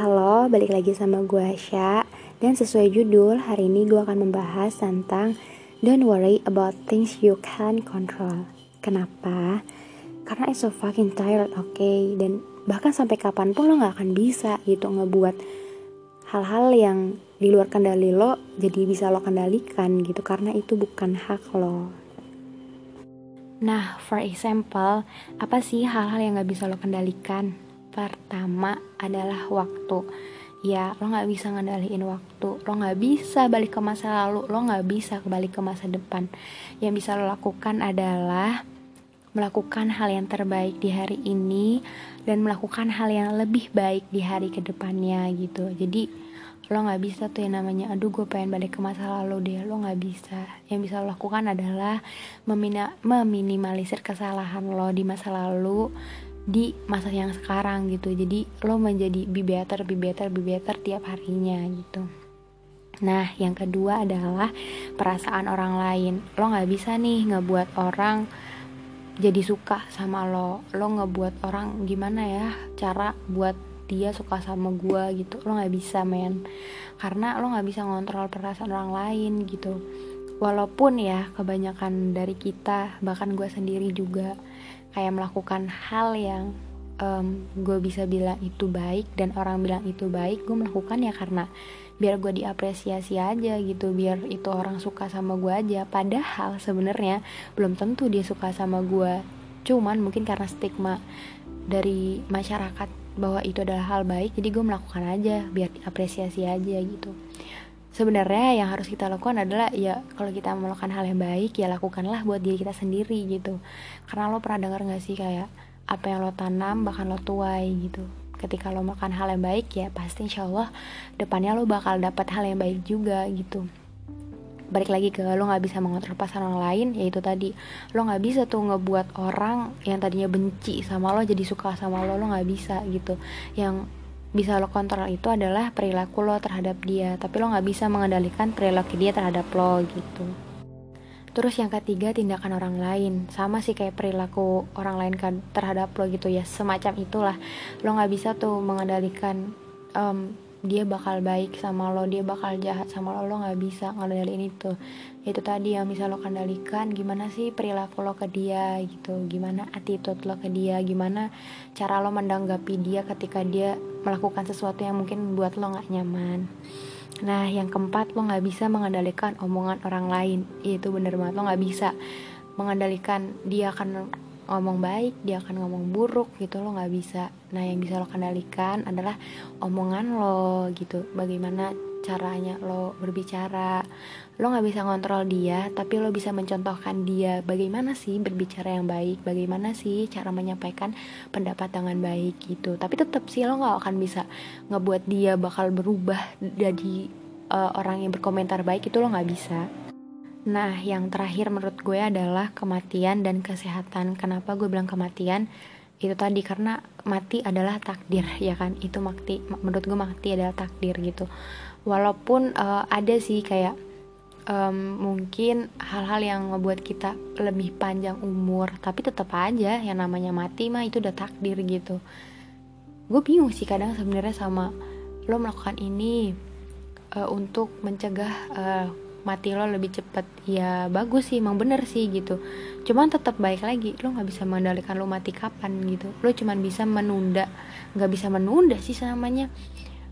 Halo, balik lagi sama gue Asya Dan sesuai judul, hari ini gue akan membahas tentang Don't worry about things you can control Kenapa? Karena it's so fucking tired, oke okay? Dan bahkan sampai kapan pun lo gak akan bisa gitu ngebuat hal-hal yang di luar kendali lo jadi bisa lo kendalikan gitu Karena itu bukan hak lo Nah, for example, apa sih hal-hal yang gak bisa lo kendalikan? Pertama adalah waktu. Ya, lo gak bisa ngendaliin waktu. Lo gak bisa balik ke masa lalu. Lo gak bisa kembali ke masa depan. Yang bisa lo lakukan adalah melakukan hal yang terbaik di hari ini dan melakukan hal yang lebih baik di hari ke depannya gitu. Jadi lo nggak bisa tuh yang namanya aduh gue pengen balik ke masa lalu deh lo nggak bisa yang bisa lo lakukan adalah memina meminimalisir kesalahan lo di masa lalu di masa yang sekarang gitu. Jadi lo menjadi be better be better be better tiap harinya gitu. Nah yang kedua adalah perasaan orang lain. Lo nggak bisa nih ngebuat orang jadi suka sama lo. Lo ngebuat orang gimana ya cara buat dia suka sama gue gitu. Lo nggak bisa men. Karena lo nggak bisa ngontrol perasaan orang lain gitu. Walaupun ya kebanyakan dari kita bahkan gue sendiri juga kayak melakukan hal yang um, gue bisa bilang itu baik dan orang bilang itu baik gue melakukan ya karena biar gue diapresiasi aja gitu biar itu orang suka sama gue aja. Padahal sebenarnya belum tentu dia suka sama gue cuman mungkin karena stigma dari masyarakat bahwa itu adalah hal baik jadi gue melakukan aja biar apresiasi aja gitu sebenarnya yang harus kita lakukan adalah ya kalau kita melakukan hal yang baik ya lakukanlah buat diri kita sendiri gitu. Karena lo pernah dengar gak sih kayak apa yang lo tanam bahkan lo tuai gitu. Ketika lo makan hal yang baik ya pasti insya Allah depannya lo bakal dapat hal yang baik juga gitu. Balik lagi ke lo nggak bisa mengontrol pasangan orang lain yaitu tadi. Lo nggak bisa tuh ngebuat orang yang tadinya benci sama lo jadi suka sama lo lo nggak bisa gitu. Yang bisa lo kontrol itu adalah perilaku lo terhadap dia tapi lo nggak bisa mengendalikan perilaku dia terhadap lo gitu. Terus yang ketiga tindakan orang lain. Sama sih kayak perilaku orang lain kan terhadap lo gitu ya semacam itulah. Lo nggak bisa tuh mengendalikan um, dia bakal baik sama lo dia bakal jahat sama lo lo nggak bisa ngendaliin itu. Itu tadi yang bisa lo kendalikan gimana sih perilaku lo ke dia gitu gimana attitude lo ke dia gimana cara lo mendanggapi dia ketika dia melakukan sesuatu yang mungkin buat lo nggak nyaman. Nah yang keempat lo nggak bisa mengendalikan omongan orang lain. Itu bener banget lo nggak bisa mengendalikan dia akan ngomong baik dia akan ngomong buruk gitu lo nggak bisa. Nah yang bisa lo kendalikan adalah omongan lo gitu. Bagaimana caranya lo berbicara. Lo nggak bisa ngontrol dia tapi lo bisa mencontohkan dia. Bagaimana sih berbicara yang baik? Bagaimana sih cara menyampaikan pendapat dengan baik gitu? Tapi tetap sih lo nggak akan bisa ngebuat dia bakal berubah jadi uh, orang yang berkomentar baik itu lo nggak bisa Nah, yang terakhir menurut gue adalah kematian dan kesehatan. Kenapa gue bilang kematian? Itu tadi karena mati adalah takdir, ya kan? Itu mati, menurut gue mati adalah takdir gitu. Walaupun uh, ada sih kayak um, mungkin hal-hal yang membuat kita lebih panjang umur, tapi tetap aja yang namanya mati mah itu udah takdir gitu. Gue bingung sih kadang sebenarnya sama lo melakukan ini uh, untuk mencegah uh, mati lo lebih cepet ya bagus sih emang bener sih gitu. Cuman tetap baik lagi lo nggak bisa mengendalikan lo mati kapan gitu. Lo cuman bisa menunda nggak bisa menunda sih namanya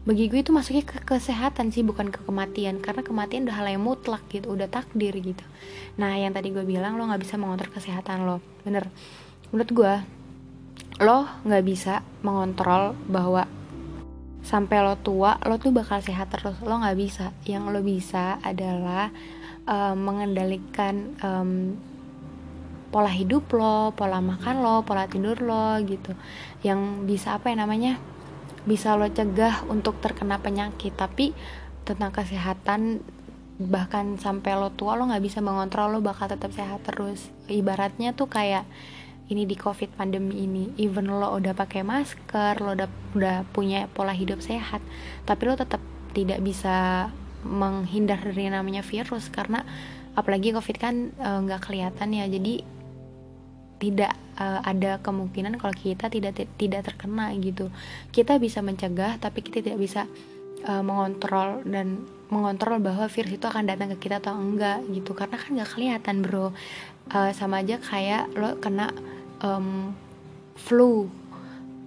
bagi gue itu masuknya ke kesehatan sih bukan ke kematian. Karena kematian udah hal yang mutlak gitu udah takdir gitu. Nah yang tadi gue bilang lo nggak bisa mengontrol kesehatan lo. Bener. Menurut gue lo nggak bisa mengontrol bahwa sampai lo tua lo tuh bakal sehat terus. Lo nggak bisa. Yang lo bisa adalah um, mengendalikan um, pola hidup lo pola makan lo pola tidur lo gitu. Yang bisa apa ya namanya? Bisa lo cegah untuk terkena penyakit. Tapi tentang kesehatan bahkan sampai lo tua lo nggak bisa mengontrol. Lo bakal tetap sehat terus. Ibaratnya tuh kayak ini di covid pandemi ini even lo udah pakai masker lo udah udah punya pola hidup sehat tapi lo tetap tidak bisa menghindar dari namanya virus karena apalagi covid kan e, nggak uh, kelihatan ya. Jadi tidak uh, ada kemungkinan kalau kita tidak tidak terkena gitu. Kita bisa mencegah tapi kita tidak bisa uh, mengontrol dan mengontrol bahwa virus itu akan datang ke kita atau enggak gitu. Karena kan nggak kelihatan bro. Uh, sama aja kayak lo kena um, flu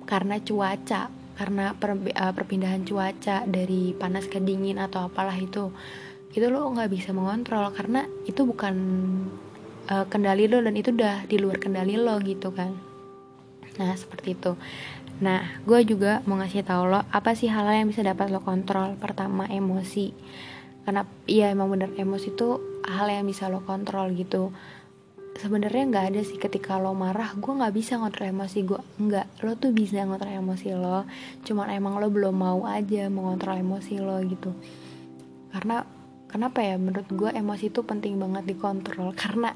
karena cuaca karena per, uh, perpindahan cuaca dari panas ke dingin atau apalah itu itu lo nggak bisa mengontrol karena itu bukan uh, kendali lo dan itu udah di luar kendali lo gitu kan nah seperti itu Nah, gue juga mau ngasih tau lo apa sih hal, yang bisa dapat lo kontrol. Pertama, emosi. Karena iya emang bener emosi itu hal yang bisa lo kontrol gitu. Sebenarnya nggak ada sih ketika lo marah, gue nggak bisa ngontrol emosi gue. Nggak, lo tuh bisa ngontrol emosi lo. Cuman emang lo belum mau aja mengontrol emosi lo gitu. Karena kenapa ya menurut gue emosi itu penting banget dikontrol karena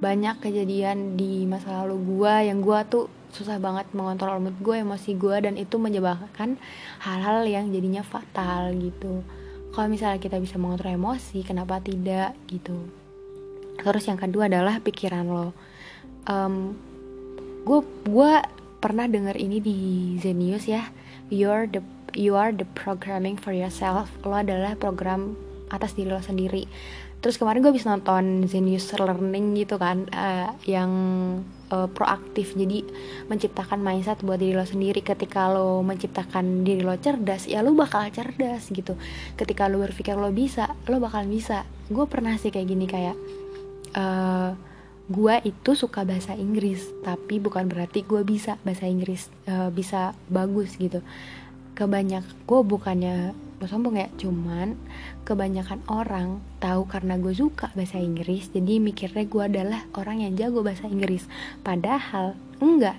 banyak kejadian di masa lalu gue yang gue tuh susah banget mengontrol mood gue emosi gue dan itu menyebabkan hal-hal yang jadinya fatal gitu kalau misalnya kita bisa mengontrol emosi kenapa tidak gitu terus yang kedua adalah pikiran lo. Um, gue gue pernah dengar ini di Zenius ya. You are the you are the programming for yourself. Lo adalah program atas diri lo sendiri. Terus kemarin gue bisa nonton Zenius Learning gitu kan uh, yang uh, proaktif. Jadi menciptakan mindset buat diri lo sendiri. Ketika lo menciptakan diri lo cerdas ya lo bakal cerdas gitu. Ketika lo berpikir lo bisa lo bakal bisa. Gue pernah sih kayak gini kayak uh, eh, gue itu suka bahasa Inggris tapi bukan berarti gue bisa bahasa Inggris uh, bisa bagus gitu. Kebanyak gue bukannya sombong ya cuman kebanyakan orang tahu karena gue suka bahasa Inggris jadi mikirnya gue adalah orang yang jago bahasa Inggris. Padahal enggak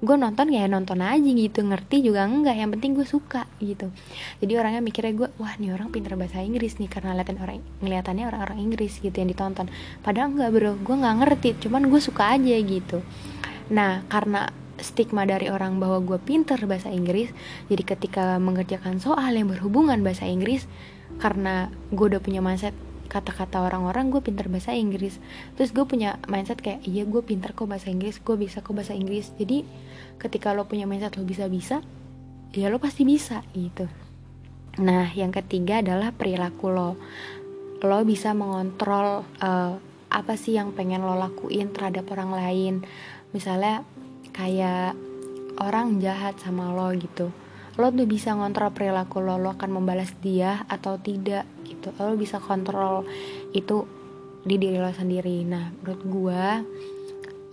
gue nonton ya? Nonton aja gitu. Ngerti juga enggak? Yang penting gue suka gitu. Jadi orangnya mikirnya gue wah nih orang pintar bahasa Inggris nih karena liatin orang ngeliatannya orang-orang Inggris gitu yang ditonton. Padahal enggak bro. Gue nggak ngerti cuman gue suka aja gitu. Nah karena stigma dari orang bahwa gue pinter bahasa Inggris jadi ketika mengerjakan soal yang berhubungan bahasa Inggris karena gue udah punya mindset kata-kata orang-orang gue pinter bahasa Inggris. Terus gue punya mindset kayak iya gue pinter kok bahasa Inggris gue bisa kok bahasa Inggris. Jadi ketika lo punya mindset lo bisa-bisa ya lo pasti bisa gitu. Nah yang ketiga adalah perilaku lo. Lo bisa mengontrol uh, apa sih yang pengen lo lakuin terhadap orang lain. Misalnya kayak orang jahat sama lo gitu lo tuh bisa ngontrol perilaku lo lo akan membalas dia atau tidak gitu. Lo bisa kontrol itu di diri lo sendiri. Nah menurut gue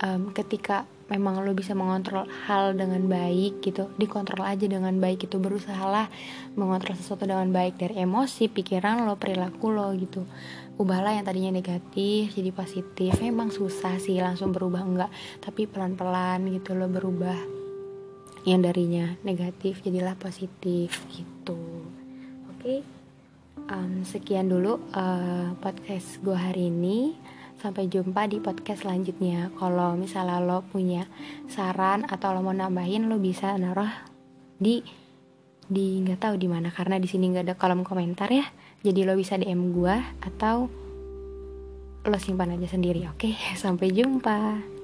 um, ketika memang lo bisa mengontrol hal dengan baik gitu dikontrol aja dengan baik itu berusaha lah mengontrol sesuatu dengan baik dari emosi pikiran lo perilaku lo gitu. Ubahlah yang tadinya negatif jadi positif. Memang susah sih langsung berubah enggak. Tapi pelan-pelan gitu lo berubah yang darinya negatif jadilah positif gitu oke okay? um, sekian dulu uh, podcast gue hari ini Sampai jumpa di podcast selanjutnya. Kalau misalnya lo punya saran atau lo mau nambahin, lo bisa naruh di di nggak tahu di mana karena di sini nggak ada kolom komentar ya. Jadi lo bisa DM gue atau lo simpan aja sendiri. Oke, sampai jumpa.